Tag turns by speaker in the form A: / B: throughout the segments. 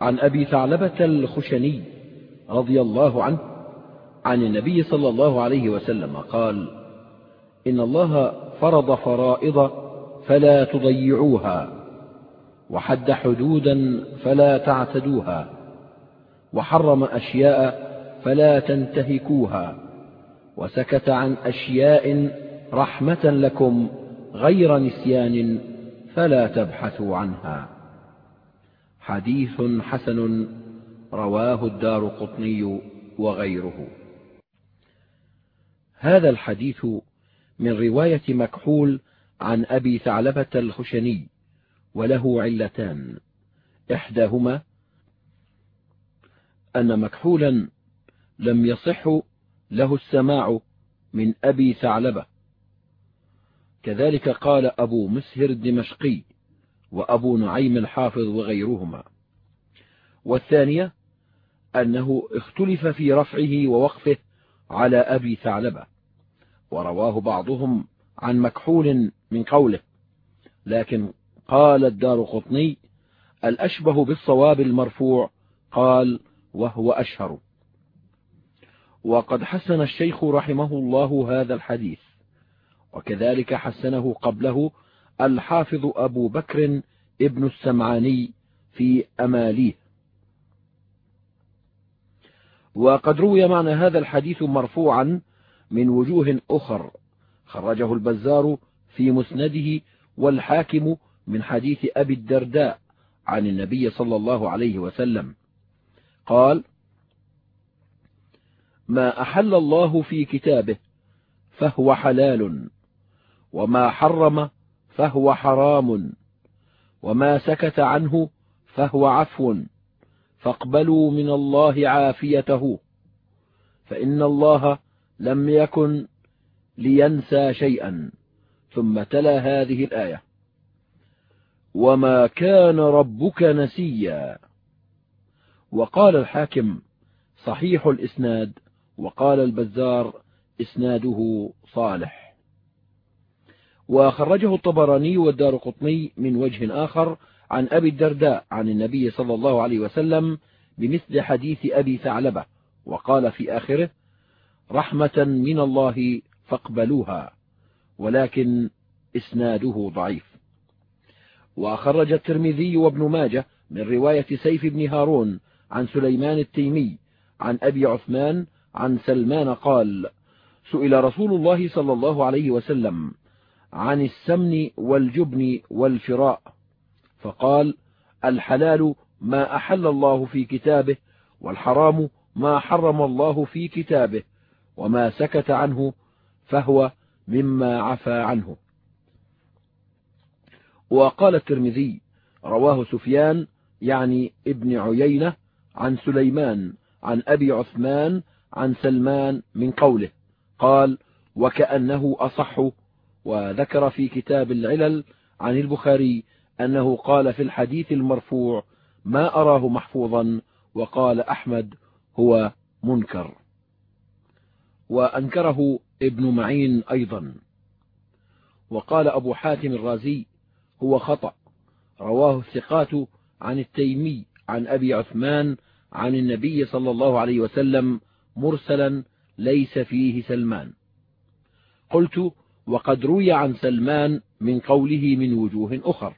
A: عن أبي ثعلبة الخشني رضي الله عنه عن النبي صلى الله عليه وسلم قال إن الله فرض فرائض فلا تضيعوها وحد حدودا فلا تعتدوها وحرم أشياء فلا تنتهكوها وسكت عن أشياء رحمة لكم غير نسيان فلا تبحثوا عنها. حديث حسن رواه الدار قطني وغيره. هذا الحديث من رواية مكحول عن أبي ثعلبة الخشني وله علتان. إحداهما أن مكحولا لم يصح له السماع من أبي ثعلبة. كذلك قال أبو مسهر الدمشقي وأبو نعيم الحافظ وغيرهما. والثانية أنه اختلف في رفعه ووقفه على أبي ثعلبة ورواه بعضهم عن مكحول من قوله لكن قال الدار قطني الأشبه بالصواب المرفوع قال وهو أشهر. وقد حسن الشيخ رحمه الله هذا الحديث وكذلك حسنه قبله الحافظ أبو بكر ابن السمعاني في أماليه. وقد روي معنى هذا الحديث مرفوعا من وجوه أخر خرجه البزار في مسنده والحاكم من حديث أبي الدرداء عن النبي صلى الله عليه وسلم. قال ما أحل الله في كتابه فهو حلال وما حرم فهو حرام. وما سكت عنه فهو عفو. فاقبلوا من الله عافيته. فإن الله لم يكن لينسى شيئا. ثم تلا هذه الآية. وما كان ربك نسيا. وقال الحاكم صحيح الإسناد. وقال البزار إسناده صالح. وخرجه الطبراني والدار قطني من وجه آخر عن أبي الدرداء عن النبي صلى الله عليه وسلم بمثل حديث أبي ثعلبة وقال في آخره رحمة من الله فاقبلوها ولكن إسناده ضعيف. وخرج الترمذي وابن ماجه من رواية سيف بن هارون عن سليمان التيمي عن أبي عثمان عن سلمان قال سئل رسول الله صلى الله عليه وسلم عن السمن والجبن والفراء. فقال الحلال ما أحل الله في كتابه والحرام ما حرم الله في كتابه وما سكت عنه فهو مما عفى عنه. وقال الترمذي رواه سفيان يعني ابن عيينة عن سليمان عن أبي عثمان عن سلمان من قوله. قال وكأنه أصح وذكر في كتاب العلل عن البخاري أنه قال في الحديث المرفوع ما أراه محفوظا وقال أحمد هو منكر. وأنكره ابن معين أيضا. وقال أبو حاتم الرازي هو خطأ. رواه الثقات عن التيمي عن أبي عثمان عن النبي صلى الله عليه وسلم مرسلا ليس فيه سلمان. قلت وقد روي عن سلمان من قوله من وجوه أخر.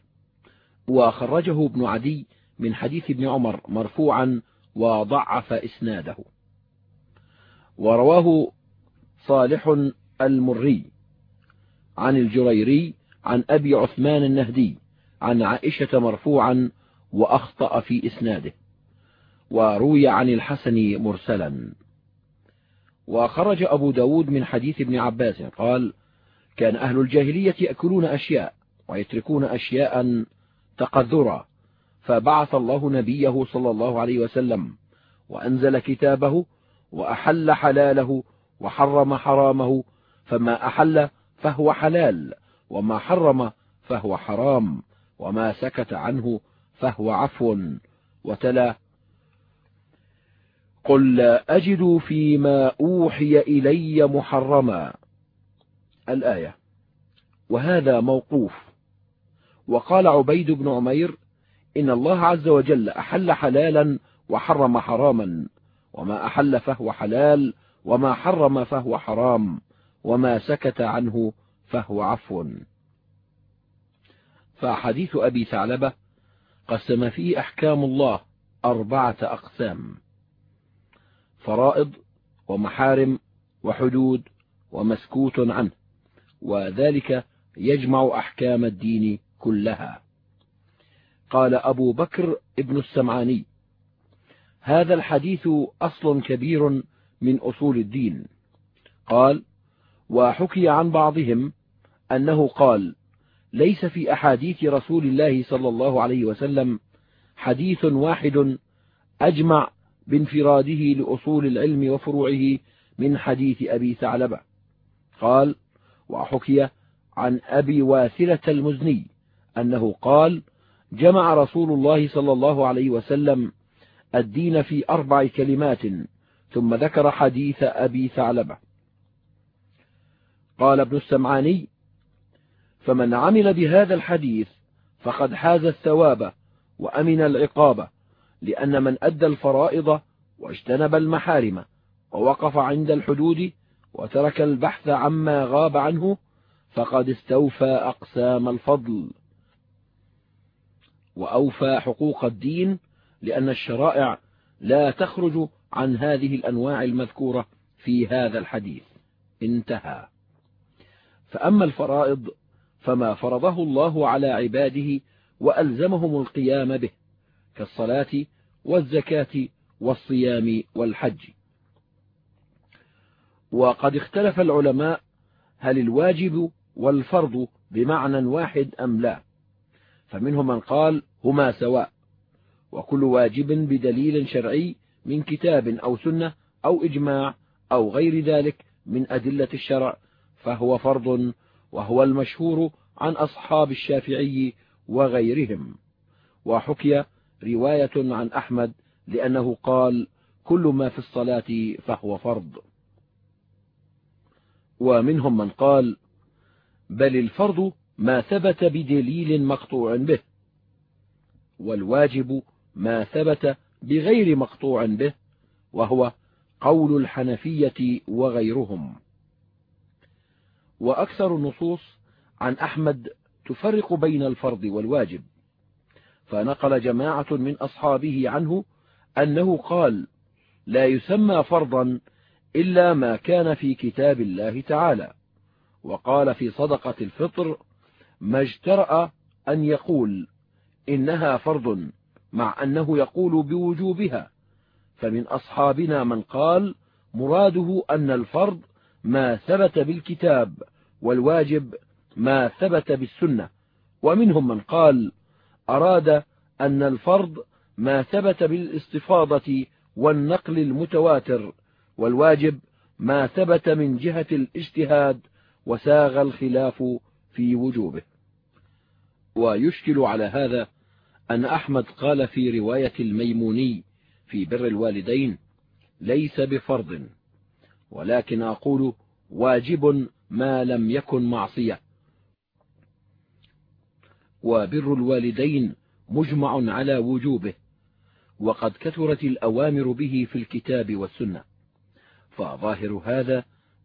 A: وخرجه ابن عدي من حديث ابن عمر مرفوعا وضعف إسناده. ورواه صالح المري عن الجريري عن أبي عثمان النهدي عن عائشة مرفوعا وأخطأ في إسناده. وروي عن الحسن مرسلا. وخرج أبو ب داود من حديث ابن عباس قال كان أهل الجاهلية يأكلون أشياء ويتركون أشياء تقذرا. فبعث الله نبيه صلى الله عليه وسلم وأنزل كتابه وأحل حلاله وحرم حرامه. فما أحل فهو حلال وما حرم فهو حرام وما سكت عنه فهو عفو. وتلا قل لا أجد فيما أوحي إلي محرما. الآية. وهذا موقوف. وقال عبيد بن عمير إن الله عز وجل أحل حلالا وحرم حراما. وما أحل فهو حلال وما حرم فهو حرام وما سكت عنه فهو عفو. فحديث أبي ثعلبة قسم فيه أحكام الله أربعة أقسام فرائض ومحارم وحدود ومسكوت عنه. وذلك يجمع أحكام الدين كلها. قال أبو بكر ابن السمعاني هذا الحديث أصل كبير من أصول الدين. قال وحكي عن بعضهم أنه قال ليس في أحاديث رسول الله صلى الله عليه وسلم حديث واحد أجمع بانفراده لأصول العلم وفروعه من حديث أبي ثعلبة. قال وحكي عن أبي واثلة المزني أنه قال جمع رسول الله صلى الله عليه وسلم الدين في أربع كلمات ثم ذكر حديث أبي ثعلبة. قال ابن السمعاني فمن عمل بهذا الحديث فقد حاز الثواب وأمن العقاب لأن من أدى الفرائض واجتنب المحارم ووقف عند الحدود وترك البحث عما غاب عنه فقد استوفى أقسام الفضل. وأوفى حقوق الدين لأن الشرائع لا تخرج عن هذه الأنواع المذكورة في هذا الحديث. انتهى. فأما الفرائض فما فرضه الله على عباده وألزمهم القيام به كالصلاة والزكاة والصيام والحج. وقد اختلف العلماء هل الواجب والفرض بمعنى واحد أم لا. فمنهم من قال هما سواء. وكل واجب بدليل شرعي من كتاب أو سنة أو إجماع أو غير ذلك من أدلة الشرع فهو فرض وهو المشهور عن أصحاب الشافعي وغيرهم. وحكي رواية عن أحمد لأنه قال كل ما في الصلاة فهو فرض. ومنهم من قال بل الفرض ما ثبت بدليل مقطوع به والواجب ما ثبت بغير مقطوع به وهو قول الحنفية وغيرهم. وأكثر النصوص عن أحمد تفرق بين الفرض والواجب. فنقل جماعة من أصحابه عنه أنه قال لا يسمى فرضا إلا ما كان في كتاب الله تعالى. وقال في صدقة الفطر ما اجترأ أن يقول إنها فرض مع أنه يقول بوجوبها. فمن أصحابنا من قال مراده أن الفرض ما ثبت بالكتاب والواجب ما ثبت بالسنة. ومنهم من قال أراد أن الفرض ما ثبت بالإستفاضة والنقل المتواتر. والواجب ما ثبت من جهة الاجتهاد وساغ الخلاف في وجوبه. ويشكل على هذا أن أحمد قال في رواية الميموني في بر الوالدين ليس بفرض ولكن أقول واجب ما لم يكن معصية. وبر الوالدين مجمع على وجوبه وقد كثرت الأوامر به في الكتاب والسنة. فظاهر هذا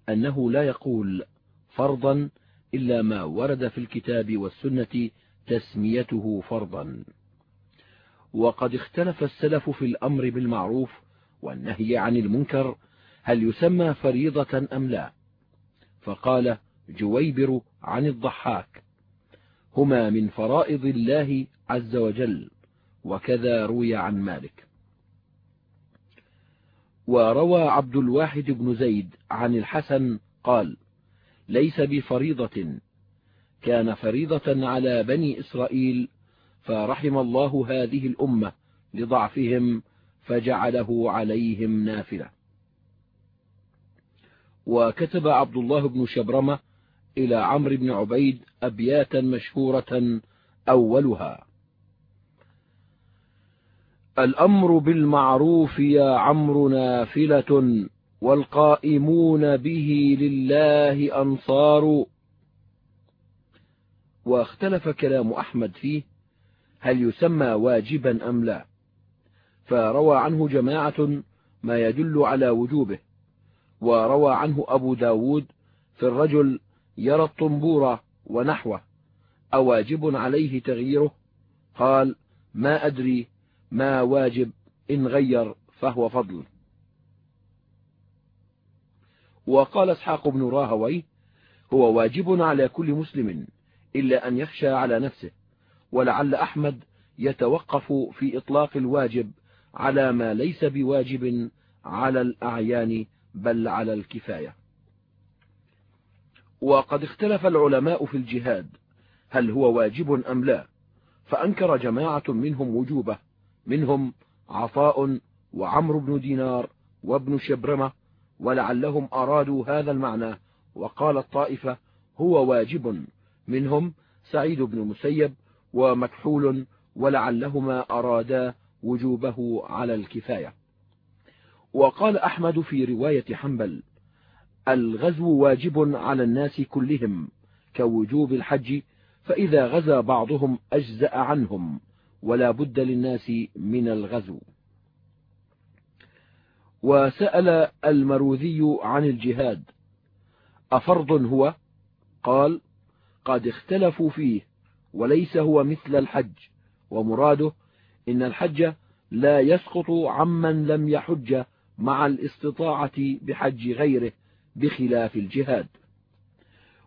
A: أنه لا يقول فرضا إلا ما ورد في الكتاب والسنة تسميته فرضا. وقد اختلف السلف في الأمر بالمعروف والنهي عن المنكر هل يسمى فريضة أم لا. فقال جويبر عن الضحاك هما من فرائض الله عز وجل وكذا روي عن مالك. وروى عبد الواحد بن زيد عن الحسن قال ليس بفريضة. كان فريضة على بني إسرائيل فرحم الله هذه الأمة لضعفهم فجعله عليهم نافلة. وكتب عبد الله بن شبرمة إلى عمرو بن عبيد أبياتا مشهورة أولها. الأمر بالمعروف يا عمرو نافلة والقائمون به لله أنصار. واختلف كلام أحمد فيه هل يسمى واجبا أم لا. فروى عنه جماعة ما يدل على وجوبه. وروى عنه أبو ب داود في الرجل يرى الطنبور ونحوه أواجب عليه تغييره؟ قال ما أدري ما واجب إن غير فهو فضل. وقال إسحاق بن راهويه هو واجب على كل مسلم إلا أن يخشى على نفسه ولعل أحمد يتوقف في إطلاق الواجب على ما ليس بواجب على الأعيان بل على الكفاية. وقد اختلف العلماء في الجهاد هل هو واجب أم لا؟ فأنكر جماعة منهم وجوبه. منهم عطاء وعمرو بن دينار وابن شبرمة ولعلهم أرادوا هذا المعنى وقال الطائفة هو واجب. منهم سعيد بن المسيب ومكحول ولعلهما أرادا وجوبه على الكفاية. وقال أحمد في رواية حنبل الغزو واجب على الناس كلهم كوجوب الحج فإذا غزا بعضهم أجزأ عنهم. ولا بد للناس من الغزو. وسأل المروذي عن الجهاد أفرض هو؟ قال قد اختلفوا فيه وليس هو مثل الحج. ومراده إن الحج لا يسقط عمن لم يحج مع الاستطاعة بحج غيره بخلاف الجهاد.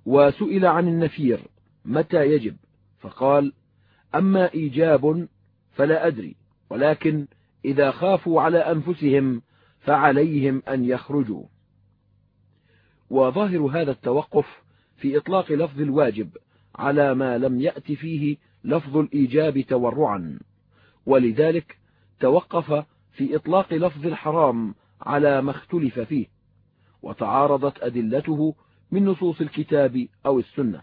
A: وسئل عن النفير متى يجب؟ فقال أما إيجاب فلا أدري ولكن إذا خافوا على أنفسهم فعليهم أن يخرجوا. وظاهر هذا التوقف في إطلاق لفظ الواجب على ما لم يأت فيه لفظ الإيجاب تورعا ولذلك توقف في إطلاق لفظ الحرام على ما اختلف فيه وتعارضت أدلته من نصوص الكتاب أو السنة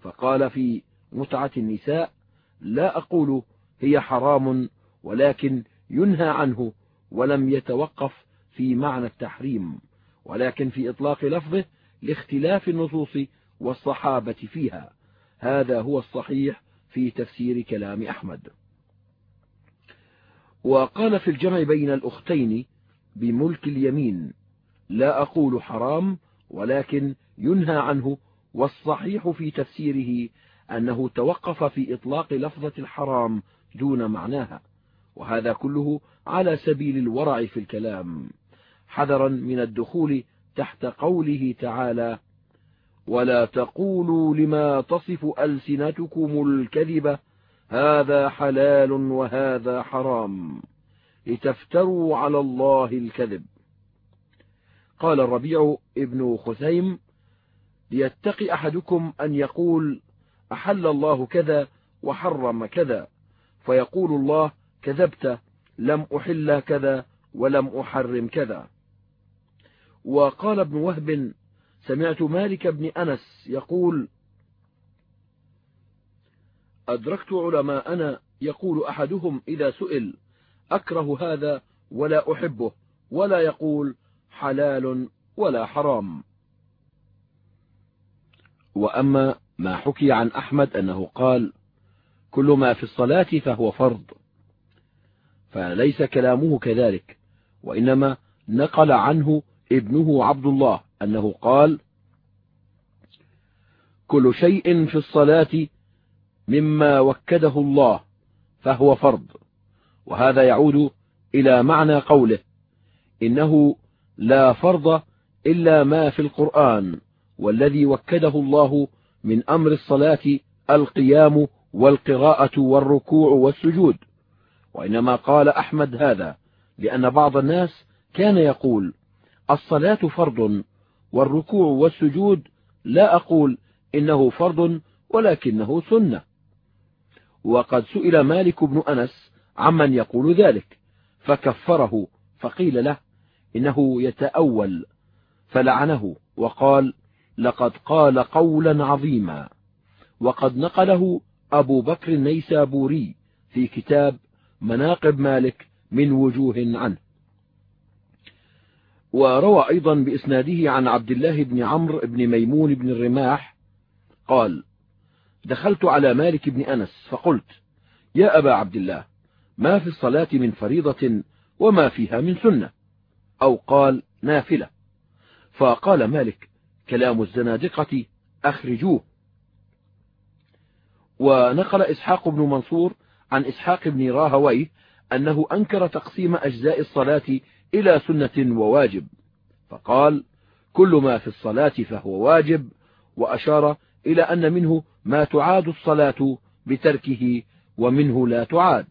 A: فقال في متعة النساء لا أقول هي حرام ولكن ينهى عنه ولم يتوقف في معنى التحريم ولكن في إطلاق لفظه لاختلاف النصوص والصحابة فيها. هذا هو الصحيح في تفسير كلام أحمد. وقال في الجمع بين الأختين بملك اليمين لا أقول حرام ولكن ينهى عنه والصحيح في تفسيره أنه توقف في إطلاق لفظة الحرام دون معناها وهذا كله على سبيل الورع في الكلام حذرا من الدخول تحت قوله تعالى ولا تقولوا لما تصف ألسنتكم الكذب هذا حلال وهذا حرام لتفتروا على الله الكذب. قال الربيع ابن خثيم ليتقي أحدكم أن يقول أحل الله كذا وحرم كذا. فيقول الله كذبت لم أحل كذا ولم أحرم كذا. وقال ابن وهب سمعت مالك بن أنس يقول أدركت علماءنا يقول أحدهم إذا سئل أكره هذا ولا أحبه ولا يقول حلال ولا حرام. وأما ما حكي عن أحمد أنه قال كل ما في الصلاة فهو فرض فليس كلامه كذلك وإنما نقل عنه ابنه عبد الله أنه قال كل شيء في الصلاة مما وكده الله فهو فرض وهذا يعود إلى معنى قوله إنه لا فرض إلا ما في القرآن والذي وكده الله من أمر الصلاة القيام والقراءة والركوع والسجود. وإنما قال أحمد هذا لأن بعض الناس كان يقول الصلاة فرض والركوع والسجود لا أقول إنه فرض ولكنه سنة. وقد سئل مالك بن أنس عمن يقول ذلك فكفره فقيل له إنه يتأول فلعنه وقال لقد قال قولا عظيما. وقد نقله أبو بكر النيسابوري في كتاب مناقب مالك من وجوه عنه. وروى أيضا بإسناده عن عبد الله بن عمرو بن ميمون بن الرماح قال دخلت على مالك بن أنس فقلت يا أبا عبد الله ما في الصلاة من فريضة وما فيها من سنة؟ أو قال نافلة. فقال مالك كلام الزنادقة أخرجوه. ونقل إسحاق بن منصور عن إسحاق بن راهويه أنه أنكر تقسيم أجزاء الصلاة إلى سنة وواجب. فقال كل ما في الصلاة فهو واجب. وأشار إلى أن منه ما تعاد الصلاة بتركه ومنه لا تعاد.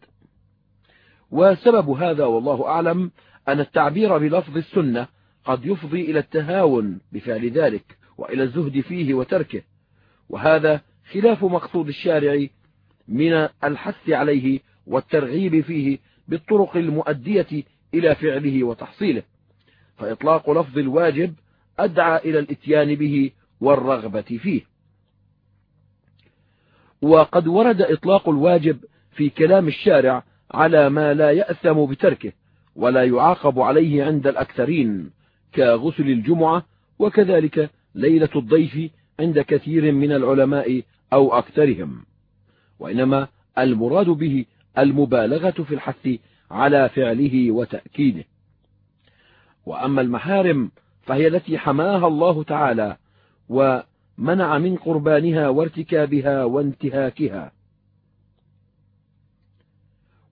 A: وسبب هذا والله أعلم أن التعبير بلفظ السنة قد يفضي إلى التهاون بفعل ذلك وإلى الزهد فيه وتركه. وهذا خلاف مقصود الشارع من الحث عليه والترغيب فيه بالطرق المؤدية إلى فعله وتحصيله. فإطلاق لفظ الواجب أدعى إلى الإتيان به والرغبة فيه. وقد ورد إطلاق الواجب في كلام الشارع على ما لا يأثم بتركه ولا يعاقب عليه عند الأكثرين. كغسل الجمعة وكذلك ليلة الضيف عند كثير من العلماء أو أكثرهم. وإنما المراد به المبالغة في الحث على فعله وتأكيده. وأما المحارم فهي التي حماها الله تعالى ومنع من قربانها وارتكابها وانتهاكها.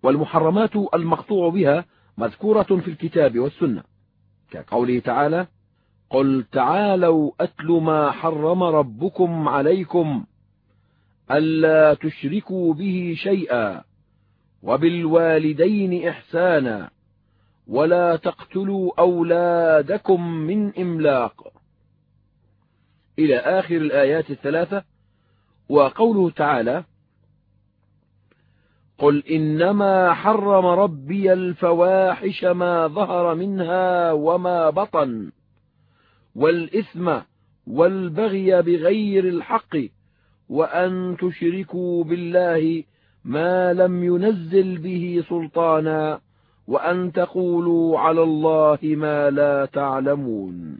A: والمحرمات المقطوع بها مذكورة في الكتاب والسنة. كقوله تعالى قل تعالوا أتل ما حرم ربكم عليكم ألا تشركوا به شيئا وبالوالدين إحسانا ولا تقتلوا أولادكم من إملاق. إلى آخر الآيات الثلاثة وقوله تعالى قل إنما حرم ربي الفواحش ما ظهر منها وما بطن والإثم والبغي بغير الحق وأن تشركوا بالله ما لم ينزل به سلطانا وأن تقولوا على الله ما لا تعلمون.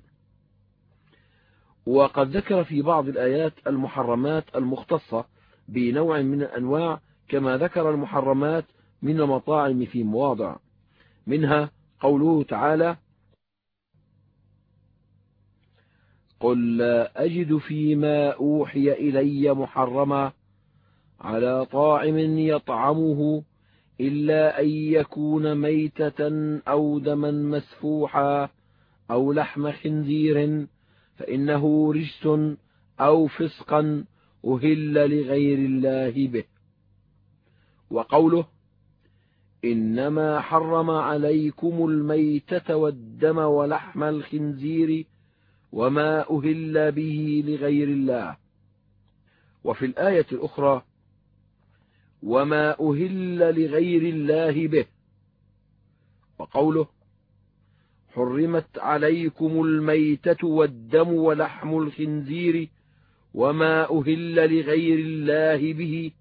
A: وقد ذكر في بعض الآيات المحرمات المختصة بنوع من الأنواع كما ذكر المحرمات من المطاعم في مواضع منها قوله تعالى قل لا أجد فيما أوحي إلي محرما على طاعم يطعمه إلا أن يكون ميتة أو دما مسفوحا أو لحم خنزير فإنه رجس أو فسقا أهل لغير الله به. وقوله إنما حرم عليكم الميتة والدم ولحم الخنزير وما أهل به لغير الله. وفي الآية الأخرى وما أهل لغير الله به. وقوله حرمت عليكم الميتة والدم ولحم الخنزير وما أهل لغير الله به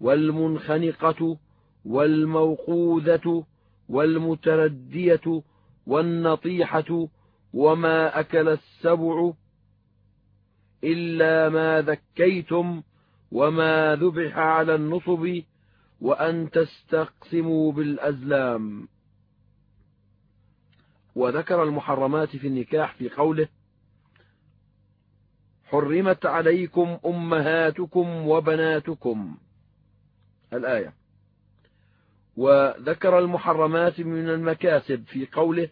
A: والمنخنقة والموقوذة والمتردية والنطيحة وما أكل السبع إلا ما ذكيتم وما ذبح على النصب وأن تستقسموا بالأزلام. وذكر المحرمات في النكاح في قوله حرمت عليكم أمهاتكم وبناتكم. الآية. وذكر المحرمات من المكاسب في قوله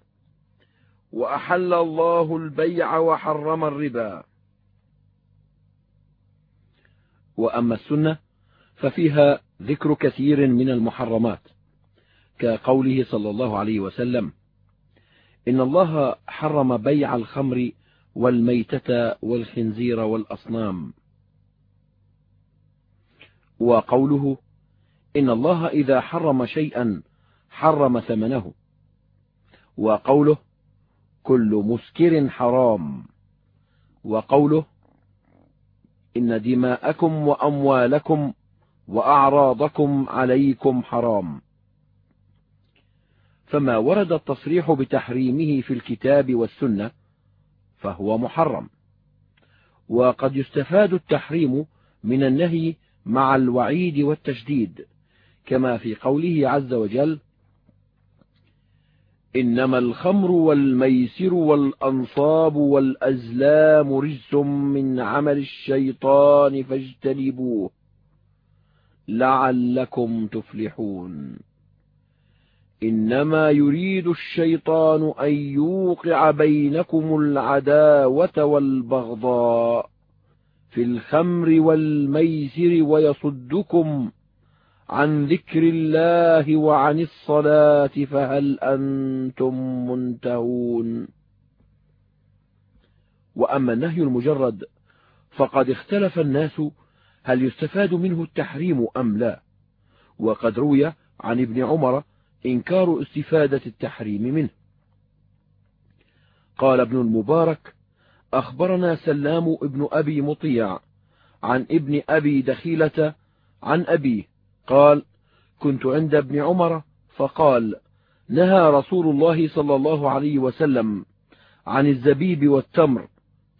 A: وأحل الله البيع وحرم الربا. وأما السنة ففيها ذكر كثير من المحرمات كقوله صلى الله عليه وسلم إن الله حرم بيع الخمر والميتة والخنزير والأصنام. وقوله إن الله إذا حرم شيئا حرم ثمنه. وقوله كل مسكر حرام. وقوله إن دماءكم وأموالكم وأعراضكم عليكم حرام. فما ورد التصريح بتحريمه في الكتاب والسنة فهو محرم. وقد يستفاد التحريم من النهي مع الوعيد والتشديد. كما في قوله عز وجل إنما الخمر والميسر والأنصاب والأزلام رجس من عمل الشيطان فاجتنبوه لعلكم تفلحون. إنما يريد الشيطان أن يوقع بينكم العداوة والبغضاء في الخمر والميسر ويصدكم عن ذكر الله وعن الصلاة فهل أنتم منتهون؟ وأما النهي المجرد فقد اختلف الناس هل يستفاد منه التحريم أم لا وقد روي عن ابن عمر إنكار استفادة التحريم منه. قال ابن المبارك أخبرنا سلام ابن أبي مطيع عن ابن أبي دخيلة عن أبيه قال كنت عند ابن عمر فقال نهى رسول الله صلى الله عليه وسلم عن الزبيب والتمر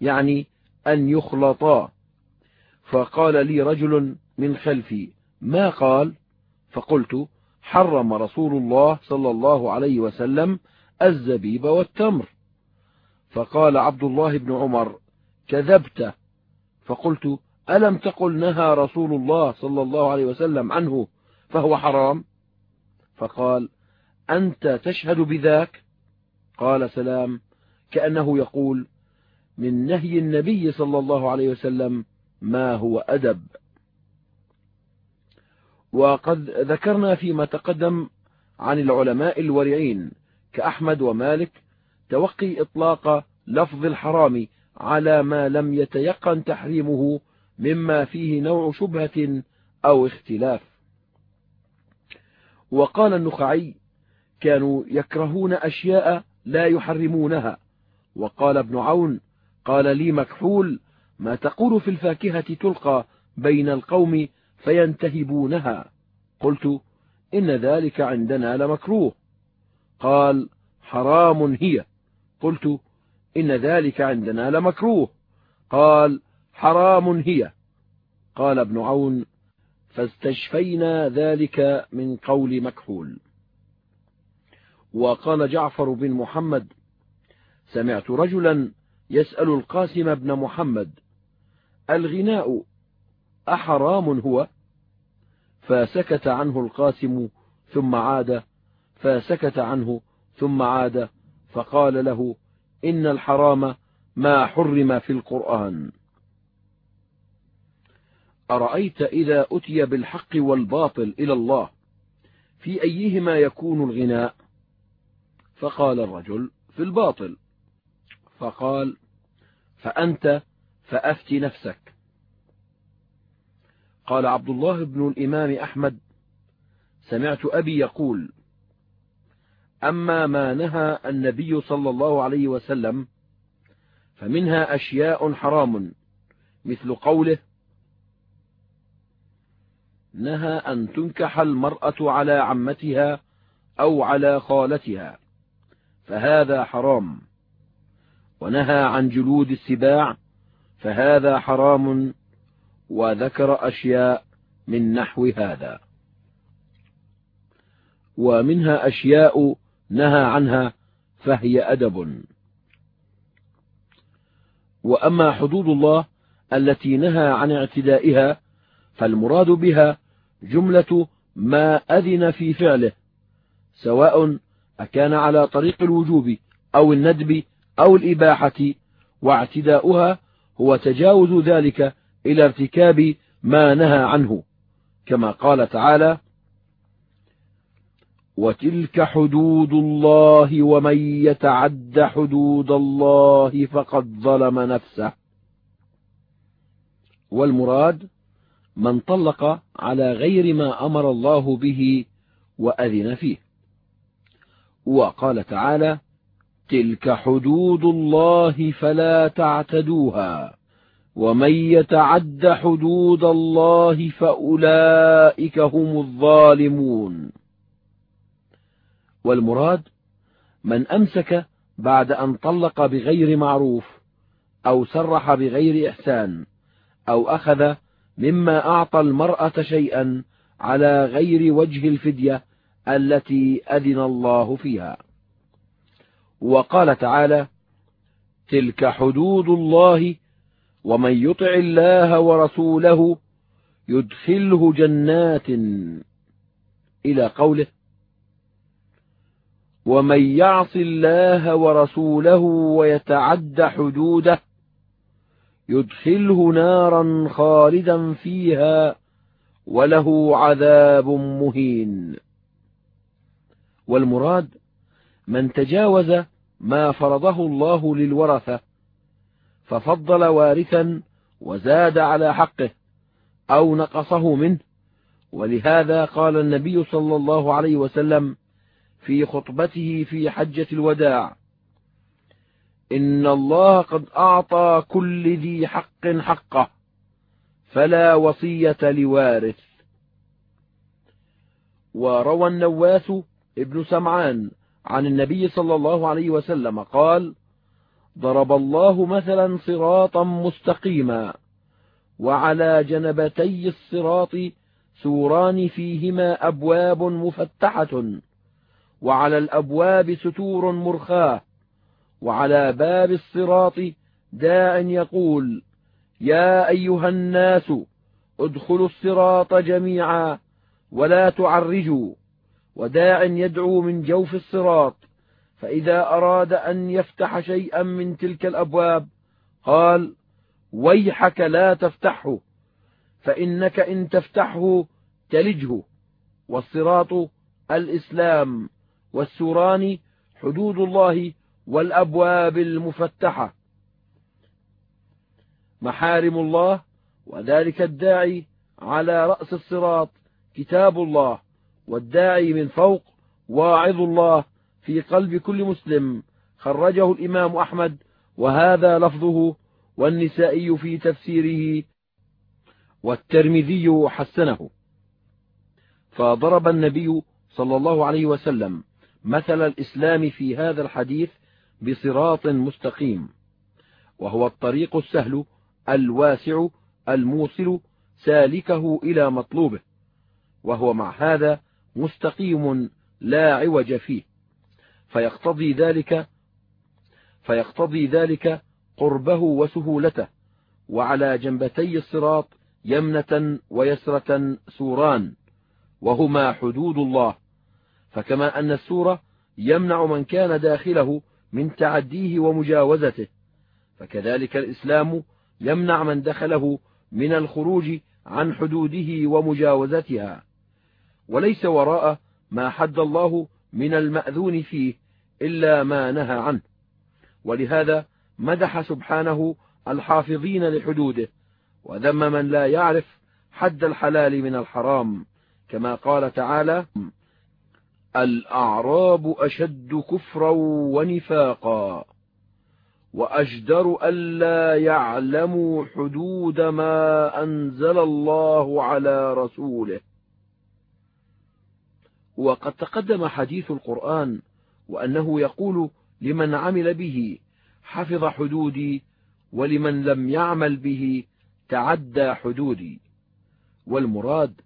A: يعني أن يخلطا. فقال لي رجل من خلفي ما قال؟ فقلت حرم رسول الله صلى الله عليه وسلم الزبيب والتمر. فقال عبد الله بن عمر كذبت. فقلت ألم تقل نهى رسول الله صلى الله عليه وسلم عنه فهو حرام؟ فقال أنت تشهد بذاك؟ قال سلام. كأنه يقول من نهي النبي صلى الله عليه وسلم ما هو أدب. وقد ذكرنا فيما تقدم عن العلماء الورعين كأحمد ومالك توقي إطلاق لفظ الحرام على ما لم يتيقن تحريمه مما فيه نوع شبهة أو اختلاف. وقال النخعي كانوا يكرهون أشياء لا يحرمونها. وقال ابن عون قال لي مكحول ما تقول في الفاكهة تلقى بين القوم فينتهبونها. قلت إن ذلك عندنا لمكروه. قال حرام هي. قلت إن ذلك عندنا لمكروه. قال حرام هي. قال ابن عون فاستشفينا ذلك من قول مكحول. وقال جعفر بن محمد سمعت رجلا يسأل القاسم بن محمد الغناء أحرام هو؟ فسكت عنه القاسم ثم عاد فسكت عنه ثم عاد فقال له إن الحرام ما حرم في القرآن. أرأيت إذا أتي بالحق والباطل إلى الله في أيهما يكون الغناء؟ فقال الرجل في الباطل. فقال فأنت فأفت نفسك. قال عبد الله بن الإمام أحمد سمعت أبي يقول أما ما نهى النبي صلى الله عليه وسلم فمنها أشياء حرام مثل قوله نهى أن تنكح المرأة على عمتها أو على خالتها فهذا حرام. ونهى عن جلود السباع فهذا حرام وذكر أشياء من نحو هذا. ومنها أشياء نهى عنها فهي أدب. وأما حدود الله التي نهى عن اعتدائها فالمراد بها جملة ما أذن في فعله سواء أكان على طريق الوجوب أو الندب أو الإباحة واعتداؤها هو تجاوز ذلك إلى ارتكاب ما نهى عنه كما قال تعالى وتلك حدود الله ومن يتعد حدود الله فقد ظلم نفسه. والمراد من طلق على غير ما أمر الله به وأذن فيه. وقال تعالى تلك حدود الله فلا تعتدوها ومن يتعد حدود الله فأولئك هم الظالمون. والمراد من أمسك بعد أن طلق بغير معروف أو سرح بغير إحسان أو أخذ مما أعطى المرأة شيئا على غير وجه الفدية التي أذن الله فيها. وقال تعالى تلك حدود الله ومن يطع الله ورسوله يدخله جنات. إلى قوله ومن يعص الله ورسوله ويتعد حدوده يدخله نارا خالدا فيها وله عذاب مهين. والمراد من تجاوز ما فرضه الله للورثة ففضل وارثا وزاد على حقه أو نقصه منه. ولهذا قال النبي صلى الله عليه وسلم في خطبته في حجة الوداع إن الله قد أعطى كل ذي حق حقه فلا وصية لوارث. وروى النواس ابن سمعان عن النبي صلى الله عليه وسلم قال ضرب الله مثلا صراطا مستقيما وعلى جنبتي الصراط سوران فيهما أبواب مفتحة وعلى الأبواب ستور مرخاة وعلى باب الصراط داع يقول يا أيها الناس ادخلوا الصراط جميعا ولا تعرجوا وداع يدعو من جوف الصراط فإذا أراد أن يفتح شيئا من تلك الأبواب قال ويحك لا تفتحه فإنك إن تفتحه تلجه والصراط الإسلام والسوران حدود الله والأبواب المفتحة. محارم الله وذلك الداعي على رأس الصراط كتاب الله والداعي من فوق واعظ الله في قلب كل مسلم. خرجه الإمام أحمد وهذا لفظه والنسائي في تفسيره والترمذي حسنه. فضرب النبي صلى الله عليه وسلم مثل الإسلام في هذا الحديث بصراط مستقيم وهو الطريق السهل الواسع الموصل سالكه إلى مطلوبه وهو مع هذا مستقيم لا عوج فيه. فيقتضي ذلك فيقتضي ذلك قربه وسهولته وعلى جنبتي الصراط يمنة ويسرة سوران وهما حدود الله. فكما أن السورة يمنع من كان داخله من تعديه ومجاوزته. فكذلك الإسلام يمنع من دخله من الخروج عن حدوده ومجاوزتها. وليس وراء ما حد الله من المأذون فيه إلا ما نهى عنه. ولهذا مدح سبحانه الحافظين لحدوده وذم من لا يعرف حد الحلال من الحرام كما قال تعالى الأعراب أشد كفرا ونفاقا وأجدر ألا يعلموا حدود ما أنزل الله على رسوله. وقد تقدم حديث القرآن وأنه يقول لمن عمل به حفظ حدودي ولمن لم يعمل به تعدى حدودي. والمراد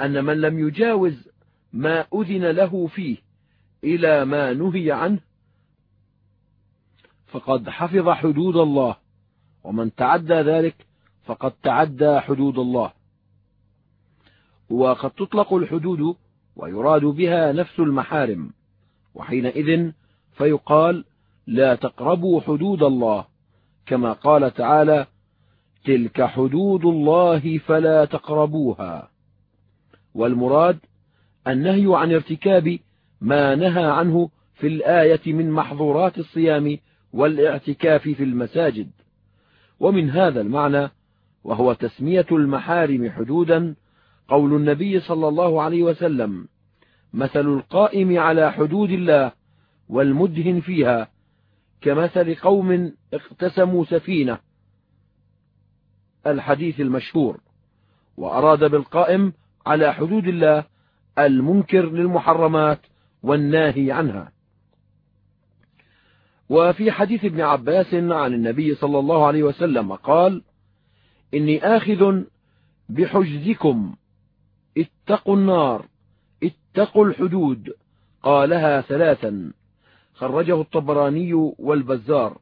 A: أن من لم يجاوز ما أذن له فيه إلى ما نهي عنه. فقد حفظ حدود الله ومن تعدى ذلك فقد تعدى حدود الله. وقد تطلق الحدود ويراد بها نفس المحارم وحينئذ فيقال لا تقربوا حدود الله كما قال تعالى تلك حدود الله فلا تقربوها. والمراد النهي عن ارتكاب ما نهى عنه في الآية من محظورات الصيام والاعتكاف في المساجد. ومن هذا المعنى وهو تسمية المحارم حدودا قول النبي صلى الله عليه وسلم مثل القائم على حدود الله والمدهن فيها كمثل قوم اقتسموا سفينة. الحديث المشهور. وأراد بالقائم على حدود الله المنكر للمحرمات والناهي عنها. وفي حديث ابن عباس عن النبي صلى الله عليه وسلم قال إني آخذ بحجزكم اتقوا النار اتقوا الحدود قالها ثلاثا. خرجه الطبراني والبزار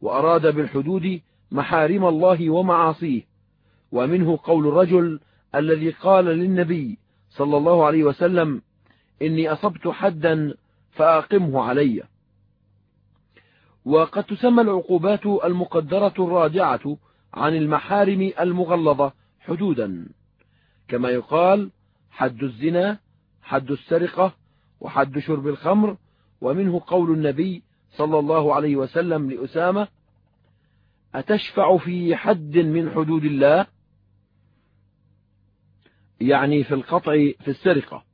A: وأراد بالحدود محارم الله ومعاصيه ومنه قول الرجل الذي قال للنبي صلى الله عليه وسلم إني أصبت حدا فأقمه علي. وقد تسمى العقوبات المقدرة الرادعة عن المحارم المغلظة حدودا. كما يقال حد الزنا حد السرقة وحد شرب الخمر ومنه قول النبي صلى الله عليه وسلم لأسامة أتشفع في حد من حدود الله؟ يعني في القطع في السرقة.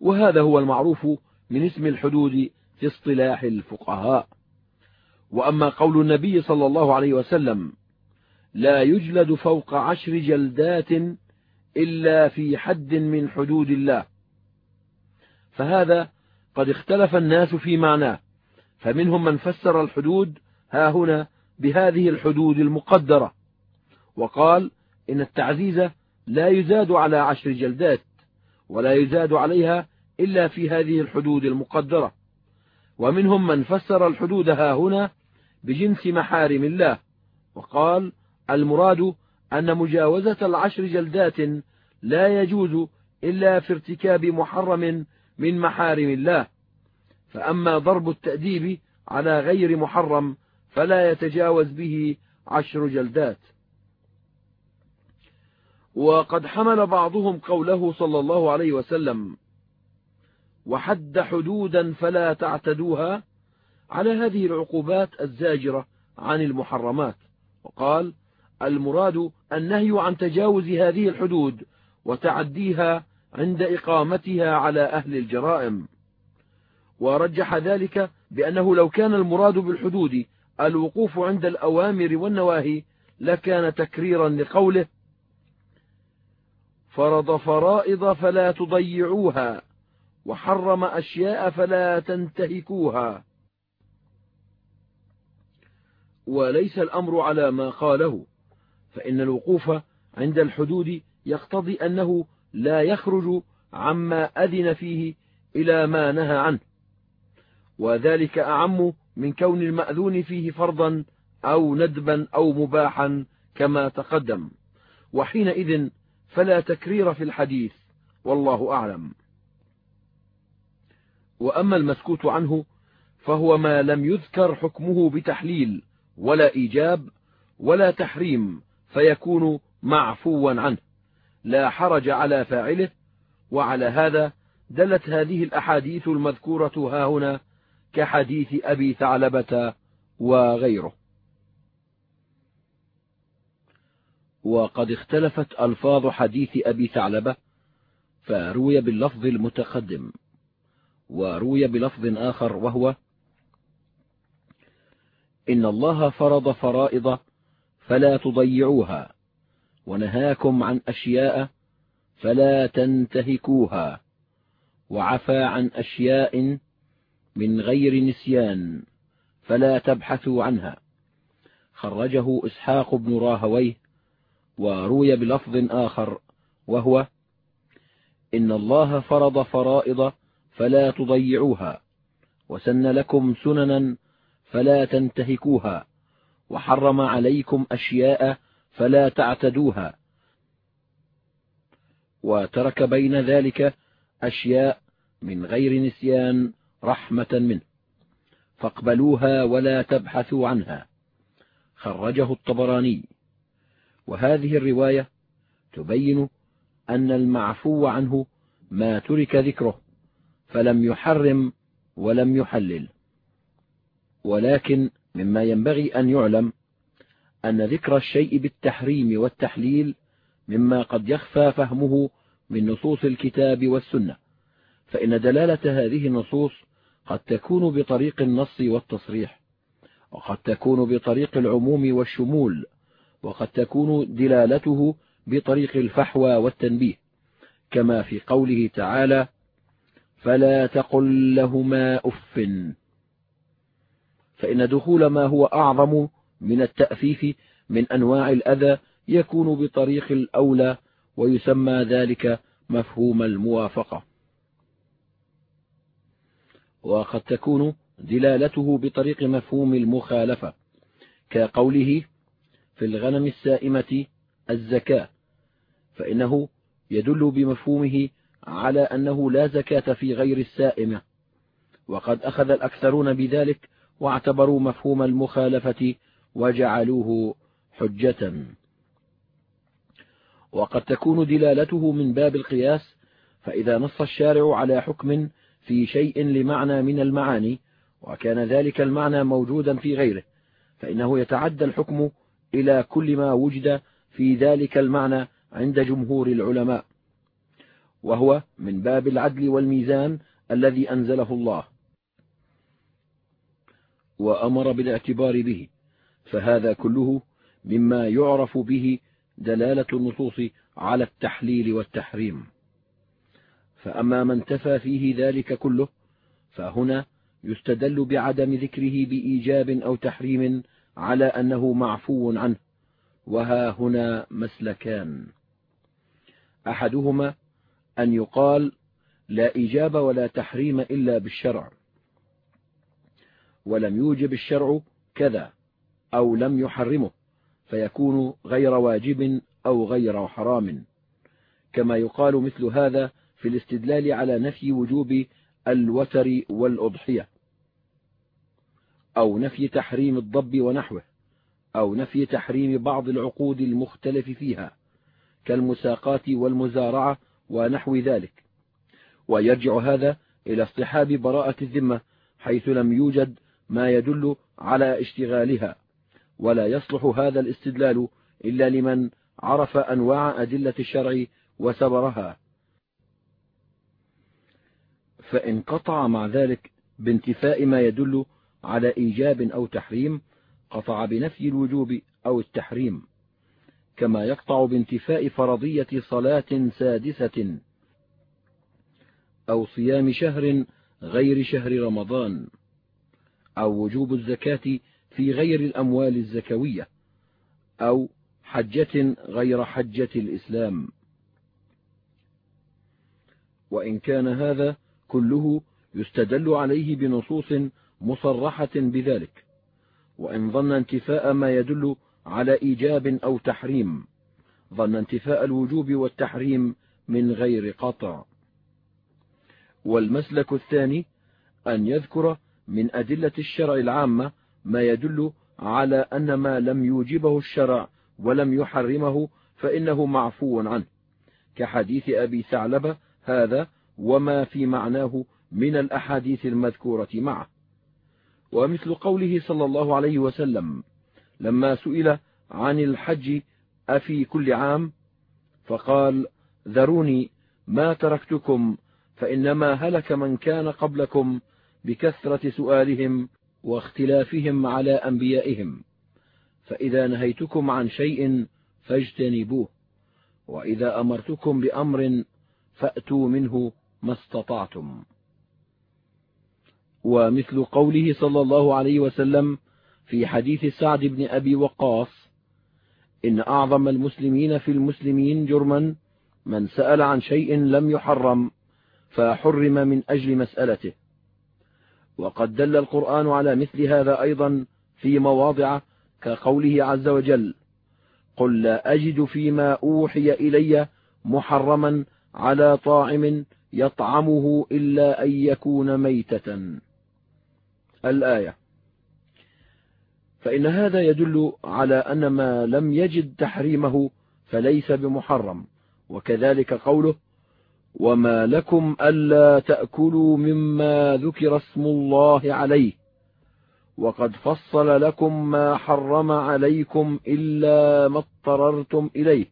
A: وهذا هو المعروف من اسم الحدود في اصطلاح الفقهاء. وأما قول النبي صلى الله عليه وسلم لا يجلد فوق عشر جلدات إلا في حد من حدود الله. فهذا قد اختلف الناس في معناه. فمنهم من فسر الحدود ها هنا بهذه الحدود المقدرة. وقال إن التعزيز لا يزاد على عشر جلدات ولا يزاد عليها إلا في هذه الحدود المقدرة. ومنهم من فسر الحدود ها هنا بجنس محارم الله وقال المراد أن مجاوزة العشر جلدات لا يجوز إلا في ارتكاب محرم من محارم الله. فأما ضرب التأديب على غير محرم فلا يتجاوز به عشر جلدات. وقد حمل بعضهم قوله صلى الله عليه وسلم وحد حدودا فلا تعتدوها على هذه العقوبات الزاجرة عن المحرمات. وقال المراد النهي عن تجاوز هذه الحدود وتعديها عند إقامتها على أهل الجرائم. ورجح ذلك بأنه لو كان المراد بالحدود الوقوف عند الأوامر والنواهي لكان تكريرا لقوله فرض فرائض فلا تضيعوها وحرم أشياء فلا تنتهكوها. وليس الأمر على ما قاله فإن الوقوف عند الحدود يقتضي أنه لا يخرج عما أذن فيه إلى ما نهى عنه. وذلك أعم من كون المأذون فيه فرضا أو ندبا أو مباحا كما تقدم. وحينئذ فلا تكرير في الحديث والله أعلم. وأما المسكوت عنه فهو ما لم يذكر حكمه بتحليل ولا إيجاب ولا تحريم فيكون معفوا عنه. لا حرج على فاعله وعلى هذا دلت هذه الأحاديث المذكورة ها هنا كحديث أبي ثعلبة وغيره. وقد اختلفت ألفاظ حديث أبي ثعلبة فروي باللفظ المتقدم وروي بلفظ آخر وهو إن الله فرض فرائض فلا تضيعوها ونهاكم عن أشياء فلا تنتهكوها وعفى عن أشياء من غير نسيان فلا تبحثوا عنها. خرجه إسحاق بن راهويه وروي بلفظ آخر وهو إن الله فرض فرائض فلا تضيعوها وسن لكم سننا فلا تنتهكوها وحرم عليكم أشياء فلا تعتدوها وترك بين ذلك أشياء من غير نسيان رحمة منه فاقبلوها ولا تبحثوا عنها. خرجه الطبراني. وهذه الرواية تبين أن المعفو عنه ما ترك ذكره فلم يحرم ولم يحلل. ولكن مما ينبغي أن يعلم أن ذكر الشيء بالتحريم والتحليل مما قد يخفى فهمه من نصوص الكتاب والسنة فإن دلالة هذه النصوص قد تكون بطريق النص والتصريح وقد تكون بطريق العموم والشمول وقد تكون دلالته بطريق الفحوى والتنبيه كما في قوله تعالى فلا تقل لهما أف فإن دخول ما هو أعظم من التأفيف من أنواع الأذى يكون بطريق الأولى ويسمى ذلك مفهوم الموافقة. وقد تكون دلالته بطريق مفهوم المخالفة كقوله في الغنم السائمة الزكاة فإنه يدل بمفهومه على أنه لا زكاة في غير السائمة. وقد أخذ الأكثرون بذلك واعتبروا مفهوم المخالفة وجعلوه حجة. وقد تكون دلالته من باب القياس فإذا نص الشارع على حكم في شيء لمعنى من المعاني وكان ذلك المعنى موجودا في غيره فإنه يتعدى الحكم إلى كل ما وجد في ذلك المعنى عند جمهور العلماء. وهو من باب العدل والميزان الذي أنزله الله. وأمر بالاعتبار به. فهذا كله مما يعرف به دلالة النصوص على التحليل والتحريم. فأما من تفى فيه ذلك كله فهنا يستدل بعدم ذكره بإيجاب أو تحريم على أنه معفو عنه وها هنا مسلكان. أحدهما أن يقال لا إيجاب ولا تحريم إلا بالشرع. ولم يوجب الشرع كذا أو لم يحرمه فيكون غير واجب أو غير حرام. كما يقال مثل هذا في الاستدلال على نفي وجوب الوتر والأضحية. أو نفي تحريم الضب ونحوه أو نفي تحريم بعض العقود المختلف فيها كالمساقات والمزارعة ونحو ذلك. ويرجع هذا إلى اصطحاب براءة الذمة حيث لم يوجد ما يدل على اشتغالها ولا يصلح هذا الاستدلال إلا لمن عرف أنواع أدلة الشرع وسبرها. فإن قطع مع ذلك بانتفاء ما يدل على إيجاب أو تحريم قطع بنفي الوجوب أو التحريم كما يقطع بانتفاء فرضية صلاة سادسة أو صيام شهر غير شهر رمضان أو وجوب الزكاة في غير الأموال الزكوية أو حجة غير حجة الإسلام. وإن كان هذا كله يستدل عليه بنصوص مصرحة بذلك وإن ظن انتفاء ما يدل على إيجاب أو تحريم ظن انتفاء الوجوب والتحريم من غير قطع. والمسلك الثاني أن يذكر من أدلة الشرع العامة ما يدل على أن ما لم يوجبه الشرع ولم يحرمه فإنه معفو عنه. كحديث أبي ثعلبة هذا وما في معناه من الأحاديث المذكورة معه. ومثل قوله صلى الله عليه وسلم لما سئل عن الحج أفي كل عام؟ فقال ذروني ما تركتكم فإنما هلك من كان قبلكم بكثرة سؤالهم واختلافهم على أنبيائهم. فإذا نهيتكم عن شيء فاجتنبوه وإذا أمرتكم بأمر فأتوا منه ما استطعتم. ومثل قوله صلى الله عليه وسلم في حديث سعد بن أبي وقاص إن أعظم المسلمين في المسلمين جرما من سأل عن شيء لم يحرم فحرم من أجل مسألته. وقد دل القرآن على مثل هذا أيضا في مواضع كقوله عز وجل قل لا أجد فيما أوحي إلي محرما على طاعم يطعمه إلا أن يكون ميتة. الآية. فإن هذا يدل على أن ما لم يجد تحريمه فليس بمحرم وكذلك قوله وما لكم ألا تأكلوا مما ذكر اسم الله عليه وقد فصل لكم ما حرم عليكم إلا ما اضطررتم إليه.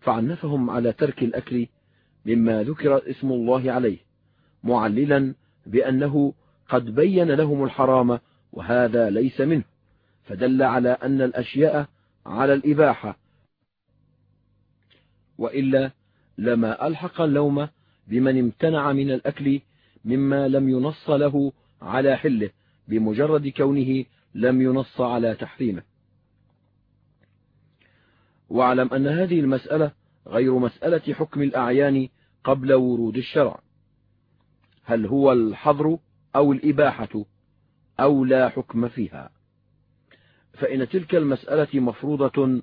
A: فعنفهم على ترك الأكل مما ذكر اسم الله عليه معللا بأنه قد بين لهم الحرام وهذا ليس منه فدل على أن الأشياء على الإباحة. وإلا لما ألحق اللوم بمن امتنع من الأكل مما لم ينص له على حله بمجرد كونه لم ينص على تحريمه. واعلم أن هذه المسألة غير مسألة حكم الأعيان قبل ورود الشرع. هل هو الحظر أو الإباحة أو لا حكم فيها. فإن تلك المسألة مفروضة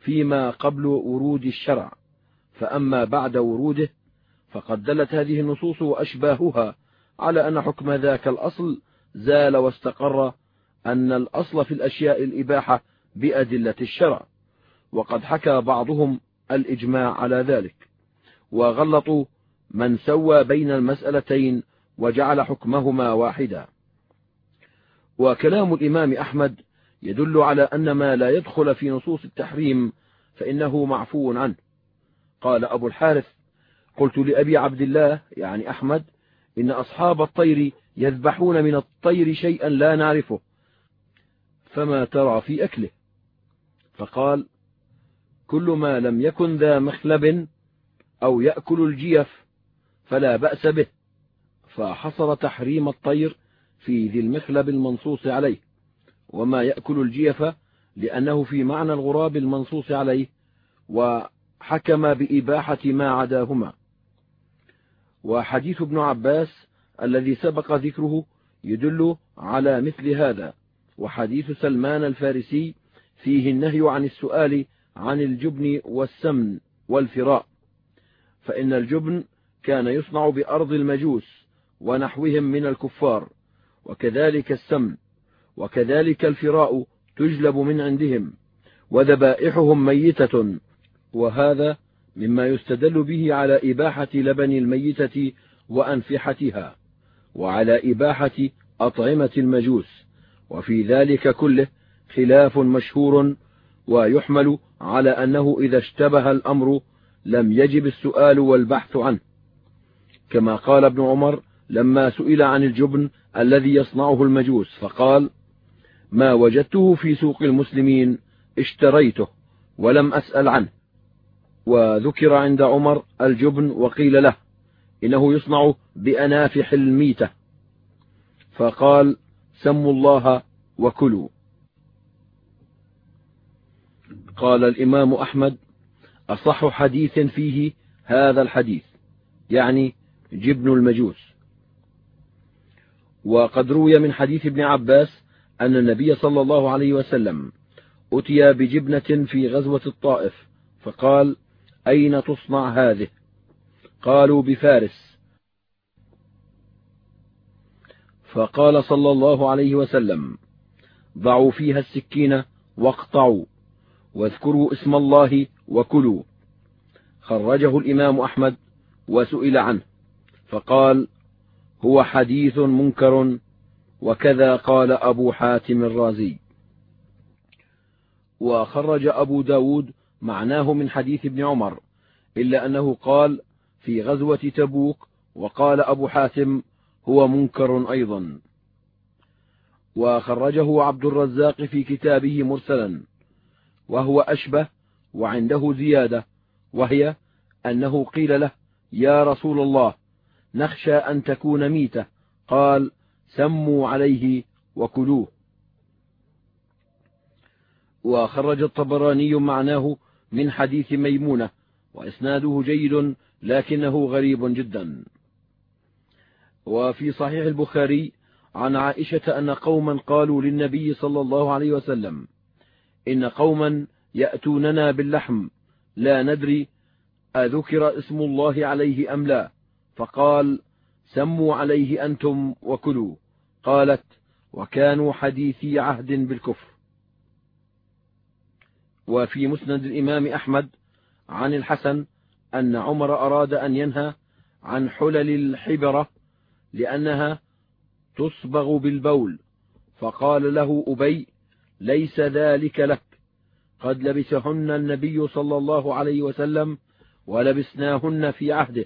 A: فيما قبل ورود الشرع فأما بعد وروده فقد دلت هذه النصوص وأشباهها على أن حكم ذاك الأصل زال واستقر أن الأصل في الأشياء الإباحة بأدلة الشرع. وقد حكى بعضهم الإجماع على ذلك وغلطوا من سوى بين المسألتين وجعل حكمهما واحدا. وكلام الإمام أحمد يدل على أن ما لا يدخل في نصوص التحريم فإنه معفو عنه. قال أبو الحارث قلت لأبي عبد الله يعني أحمد إن أصحاب الطير يذبحون من الطير شيئا لا نعرفه فما ترى في أكله. فقال كل ما لم يكن ذا مخلب أو يأكل الجيف فلا بأس به. فحصر تحريم الطير في ذي المخلب المنصوص عليه وما يأكل الجيف لأنه في معنى الغراب المنصوص عليه وحكم بإباحة ما عداهما. وحديث ابن عباس الذي سبق ذكره يدل على مثل هذا وحديث سلمان الفارسي فيه النهي عن السؤال عن الجبن والسمن والفراء فإن الجبن كان يصنع بأرض المجوس ونحوهم من الكفار وكذلك السمن وكذلك الفراء تجلب من عندهم وذبائحهم ميتة وهذا مما يستدل به على إباحة لبن الميتة وأنفحتها وعلى إباحة أطعمة المجوس وفي ذلك كله خلاف مشهور ويحمل على أنه إذا اشتبه الأمر لم يجب السؤال والبحث عنه. كما قال ابن عمر لما سئل عن الجبن الذي يصنعه المجوس فقال ما وجدته في سوق المسلمين اشتريته ولم أسأل عنه. وذكر عند عمر الجبن وقيل له إنه يصنع بأنافح الميتة. فقال سموا الله وكلوا. قال الإمام أحمد أصح حديث فيه هذا الحديث يعني جبن المجوس. وقد روي من حديث ابن عباس أن النبي صلى الله عليه وسلم أتي بجبنة في غزوة الطائف فقال أين تصنع هذه؟ قالوا بفارس. فقال صلى الله عليه وسلم ضعوا فيها السكين واقطعوا واذكروا اسم الله وكلوا. خرجه الإمام أحمد وسئل عنه. فقال هو حديث منكر وكذا قال أبو حاتم الرازي. وخرج أبو داود معناه من حديث ابن عمر إلا أنه قال في غزوة تبوك وقال أبو حاتم هو منكر أيضا. وخرجه عبد الرزاق في كتابه مرسلا وهو أشبه وعنده زيادة وهي أنه قيل له يا رسول الله نخشى أن تكون ميتة. قال سموا عليه وكلوه. وخرج الطبراني معناه من حديث ميمونة وإسناده جيد لكنه غريب جدا. وفي صحيح البخاري عن عائشة أن قوما قالوا للنبي صلى الله عليه وسلم إن قوما يأتوننا باللحم لا ندري أذكر اسم الله عليه أم لا. فقال سموا عليه أنتم وكلوا. قالت وكانوا حديثي عهد بالكفر. وفي مسند الإمام أحمد عن الحسن أن عمر أراد أن ينهى عن حلل الحبرة لأنها تصبغ بالبول. فقال له أبي ليس ذلك لك. قد لبسهن النبي صلى الله عليه وسلم ولبسناهن في عهده.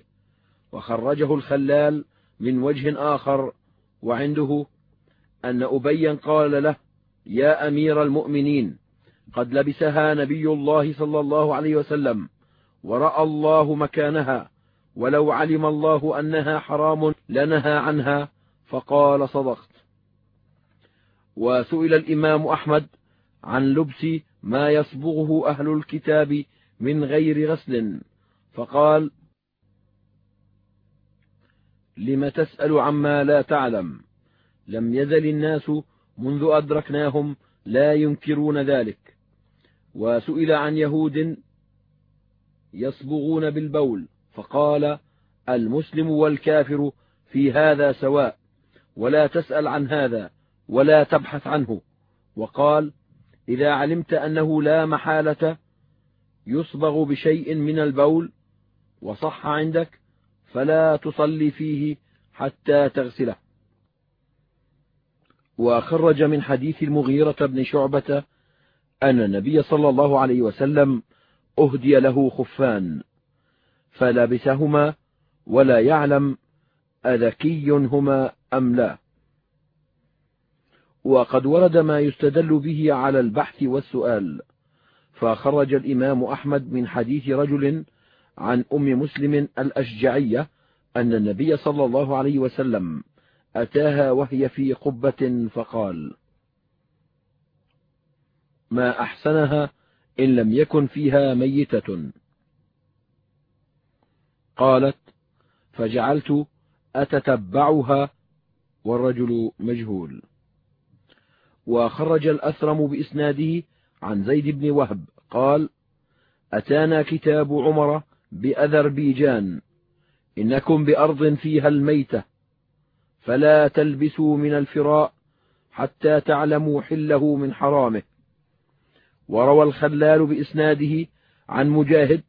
A: وخرجه الخلال من وجه آخر وعنده أن أبيا قال له يا أمير المؤمنين قد لبسها نبي الله صلى الله عليه وسلم ورأى الله مكانها ولو علم الله أنها حرام لنهى عنها فقال صدقت. وسئل الإمام أحمد عن لبس ما يصبغه أهل الكتاب من غير غسل فقال لم تسأل عما لا تعلم. لم يزل الناس منذ أدركناهم لا ينكرون ذلك. وسئل عن يهود يصبغون بالبول فقال المسلم والكافر في هذا سواء ولا تسأل عن هذا ولا تبحث عنه. وقال إذا علمت أنه لا محالة يصبغ بشيء من البول وصح عندك فلا تصلي فيه حتى تغسله. وخرج من حديث المغيرة بن شعبة أن النبي صلى الله عليه وسلم أهدي له خفان فلبسهما ولا يعلم أذكي هما أم لا. وقد ورد ما يستدل به على البحث والسؤال فخرج الإمام أحمد من حديث رجل عن أم مسلم الأشجعية أن النبي صلى الله عليه وسلم أتاها وهي في قبة فقال ما أحسنها إن لم يكن فيها ميتة. قالت فجعلت أتتبعها والرجل مجهول. وخرج الأثرم بإسناده عن زيد بن وهب قال أتانا كتاب عمر بأذربيجان إنكم بأرض فيها الميتة فلا تلبسوا من الفراء حتى تعلموا حله من حرامه. وروى الخلال بإسناده عن مجاهد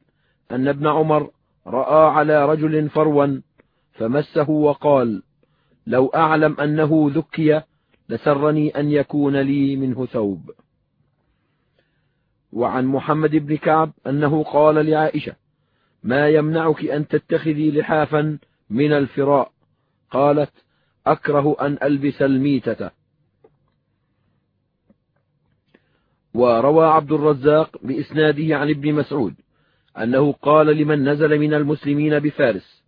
A: أن ابن عمر رأى على رجل فروا فمسه وقال لو أعلم أنه ذكي لسرني أن يكون لي منه ثوب. وعن محمد بن كعب أنه قال لعائشة ما يمنعك أن تتخذي لحافا من الفراء. قالت أكره أن ألبس الميتة. وروى عبد الرزاق بإسناده عن ابن مسعود أنه قال لمن نزل من المسلمين بفارس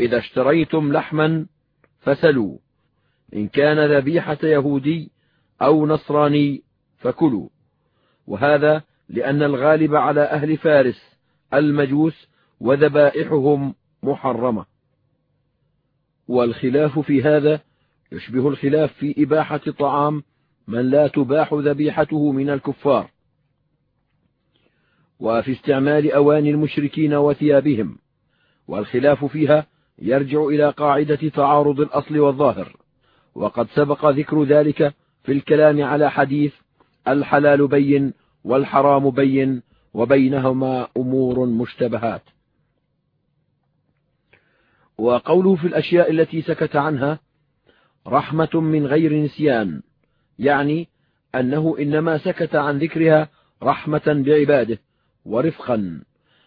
A: إذا اشتريتم لحما فسلوا إن كان ذبيحة يهودي أو نصراني فكلوا. وهذا لأن الغالب على أهل فارس المجوس وذبائحهم محرمة. والخلاف في هذا يشبه الخلاف في إباحة طعام من لا تباح ذبيحته من الكفار. وفي استعمال أواني المشركين وثيابهم. والخلاف فيها يرجع إلى قاعدة تعارض الأصل والظاهر. وقد سبق ذكر ذلك في الكلام على حديث الحلال بين والحرام بين وبينهما أمور مشتبهات. وقوله في الأشياء التي سكت عنها رحمة من غير نسيان يعني أنه إنما سكت عن ذكرها رحمة بعباده ورفقا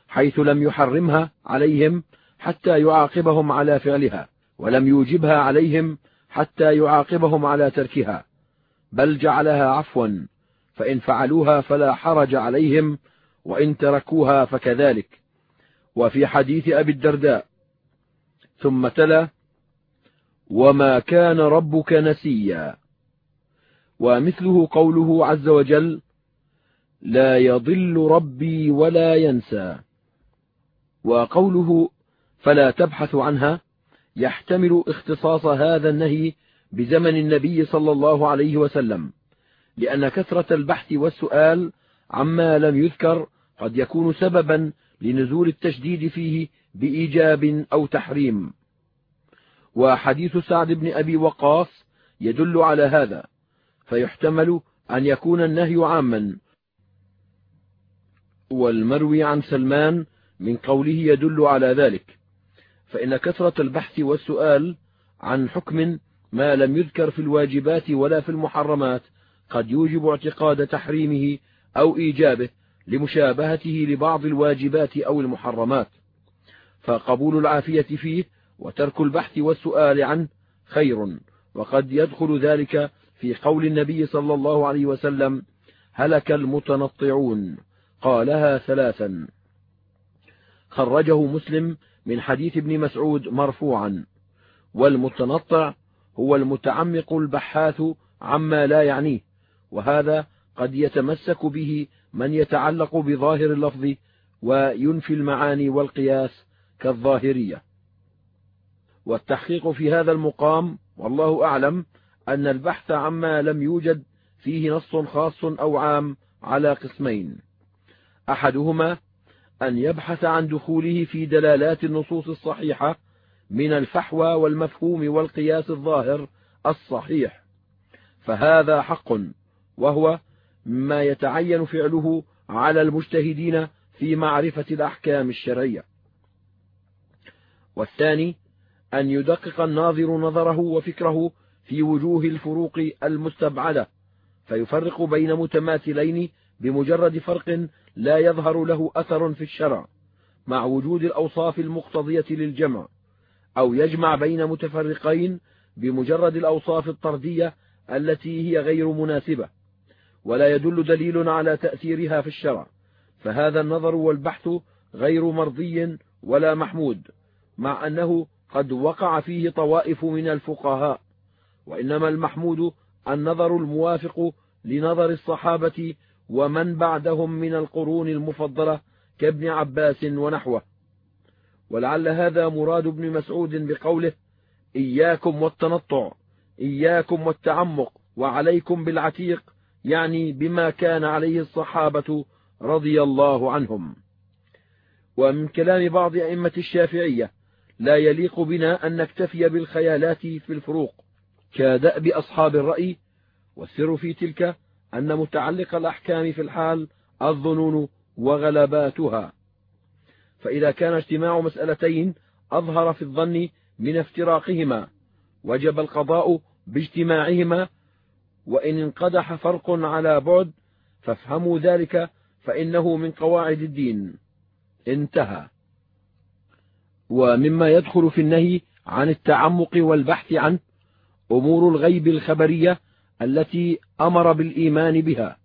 A: حيث لم يحرمها عليهم حتى يعاقبهم على فعلها ولم يوجبها عليهم حتى يعاقبهم على تركها بل جعلها عفوا فإن فعلوها فلا حرج عليهم وإن تركوها فكذلك. وفي حديث أبي الدرداء ثم تلا وما كان ربك نسيا. ومثله قوله عز وجل لا يضل ربي ولا ينسى. وقوله فلا تبحث عنها يحتمل اختصاص هذا النهي بزمن النبي صلى الله عليه وسلم لأن كثرة البحث والسؤال عما لم يذكر قد يكون سببا لنزول التشديد فيه بإيجاب أو تحريم. وحديث سعد بن أبي وقاص يدل على هذا فيحتمل أن يكون النهي عاما. والمروي عن سلمان من قوله يدل على ذلك فإن كثرة البحث والسؤال عن حكم ما لم يذكر في الواجبات ولا في المحرمات قد يوجب اعتقاد تحريمه أو إيجابه لمشابهته لبعض الواجبات أو المحرمات. فقبول العافية فيه وترك البحث والسؤال عنه خير وقد يدخل ذلك في قول النبي صلى الله عليه وسلم هلك المتنطعون. قالها ثلاثا. خرجه مسلم من حديث ابن مسعود مرفوعا والمتنطع هو المتعمق البحاث عما لا يعنيه وهذا قد يتمسك به من يتعلق بظاهر اللفظ وينفي المعاني والقياس كالظاهرية. والتحقيق في هذا المقام والله أعلم أن البحث عما لم يوجد فيه نص خاص أو عام على قسمين. أحدهما أن يبحث عن دخوله في دلالات النصوص الصحيحة من الفحوى والمفهوم والقياس الظاهر الصحيح. فهذا حق وهو ما يتعين فعله على المجتهدين في معرفة الأحكام الشرعية. والثاني أن يدقق الناظر نظره وفكره في وجوه الفروق المستبعدة فيفرق بين متماثلين بمجرد فرق لا يظهر له أثر في الشرع مع وجود الأوصاف المقتضية للجمع أو يجمع بين متفرقين بمجرد الأوصاف الطردية التي هي غير مناسبة. ولا يدل دليل على تأثيرها في الشرع. فهذا النظر والبحث غير مرضي ولا محمود مع أنه قد وقع فيه طوائف من الفقهاء. وإنما المحمود النظر الموافق لنظر الصحابة ومن بعدهم من القرون المفضلة كابن عباس ونحوه. ولعل هذا مراد ابن مسعود بقوله إياكم والتنطع إياكم والتعمق وعليكم بالعتيق يعني بما كان عليه الصحابة رضي الله عنهم. ومن كلام بعض أئمة الشافعية لا يليق بنا أن نكتفي بالخيالات في الفروق كدأب أصحاب الرأي والسر في تلك أن متعلق الأحكام في الحال الظنون وغلباتها. فإذا كان اجتماع مسألتين أظهر في الظن من افتراقهما وجب القضاء باجتماعهما وإن انقدح فرق على بعد فافهموا ذلك فإنه من قواعد الدين. انتهى. ومما يدخل في النهي عن التعمق والبحث عنه أمور الغيب الخبرية التي أمر بالإيمان بها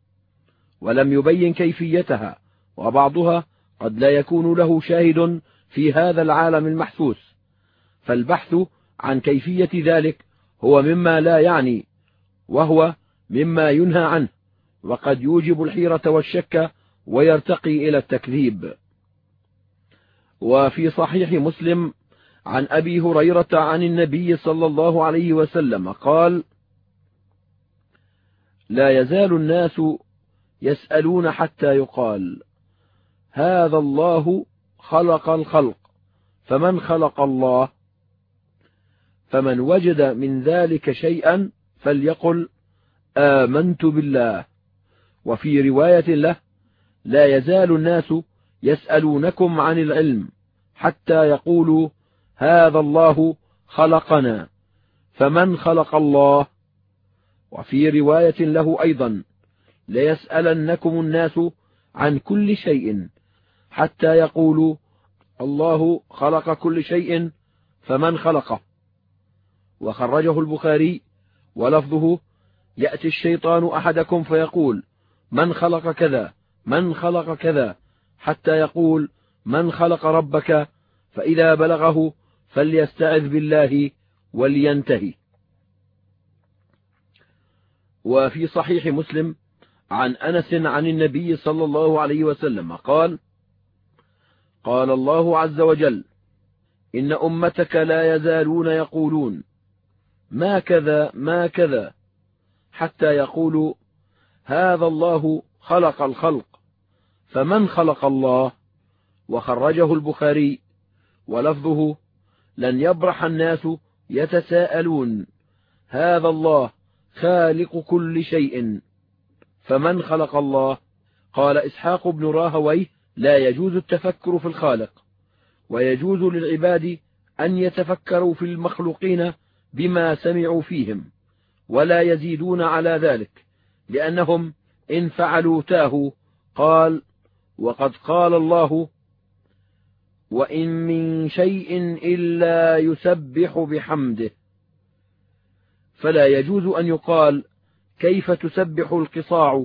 A: ولم يبين كيفيتها وبعضها قد لا يكون له شاهد في هذا العالم المحسوس. فالبحث عن كيفية ذلك هو مما لا يعني وهو مما ينهى عنه وقد يوجب الحيرة والشك ويرتقي إلى التكذيب. وفي صحيح مسلم عن أبي هريرة عن النبي صلى الله عليه وسلم قال لا يزال الناس يسألون حتى يقال هذا الله خلق الخلق فمن خلق الله؟ فمن وجد من ذلك شيئا فليقل آمنت بالله. وفي رواية له لا يزال الناس يسألونكم عن العلم حتى يقولوا هذا الله خلقنا فمن خلق الله؟ وفي رواية له أيضا ليسألنكم الناس عن كل شيء حتى يقولوا الله خلق كل شيء فمن خلقه. وخرجه البخاري ولفظه يأتي الشيطان أحدكم فيقول من خلق كذا من خلق كذا حتى يقول من خلق ربك فإذا بلغه فليستعذ بالله ولينتهي. وفي صحيح مسلم عن أنس عن النبي صلى الله عليه وسلم قال قال الله عز وجل إن أمتك لا يزالون يقولون ما كذا ما كذا حتى يقولوا هذا الله خلق الخلق فمن خلق الله؟ وخرجه البخاري ولفظه لن يبرح الناس يتساءلون هذا الله خالق كل شيء فمن خلق الله؟ قال إسحاق بن راهويه لا يجوز التفكر في الخالق ويجوز للعباد أن يتفكروا في المخلوقين بما سمعوا فيهم ولا يزيدون على ذلك لأنهم إن فعلوا تاهوا قال وقد قال الله وإن من شيء إلا يسبح بحمده فلا يجوز أن يقال كيف تسبح القصاع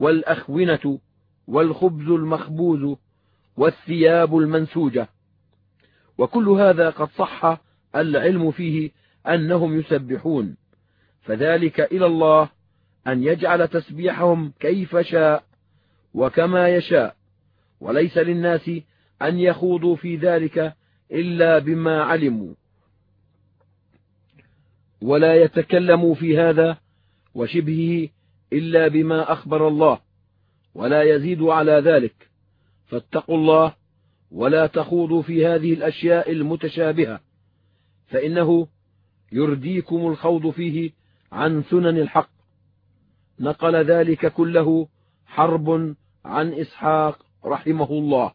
A: والأخونة والخبز المخبوز والثياب المنسوجة وكل هذا قد صح العلم فيه أنهم يسبحون. فذلك إلى الله أن يجعل تسبيحهم كيف شاء وكما يشاء. وليس للناس أن يخوضوا في ذلك إلا بما علموا. ولا يتكلموا في هذا وشبهه إلا بما أخبر الله ولا يزيد على ذلك. فاتقوا الله ولا تخوضوا في هذه الأشياء المتشابهة. فإنه يرديكم الخوض فيه عن سنن الحق. نقل ذلك كله حرب عن إسحاق رحمه الله.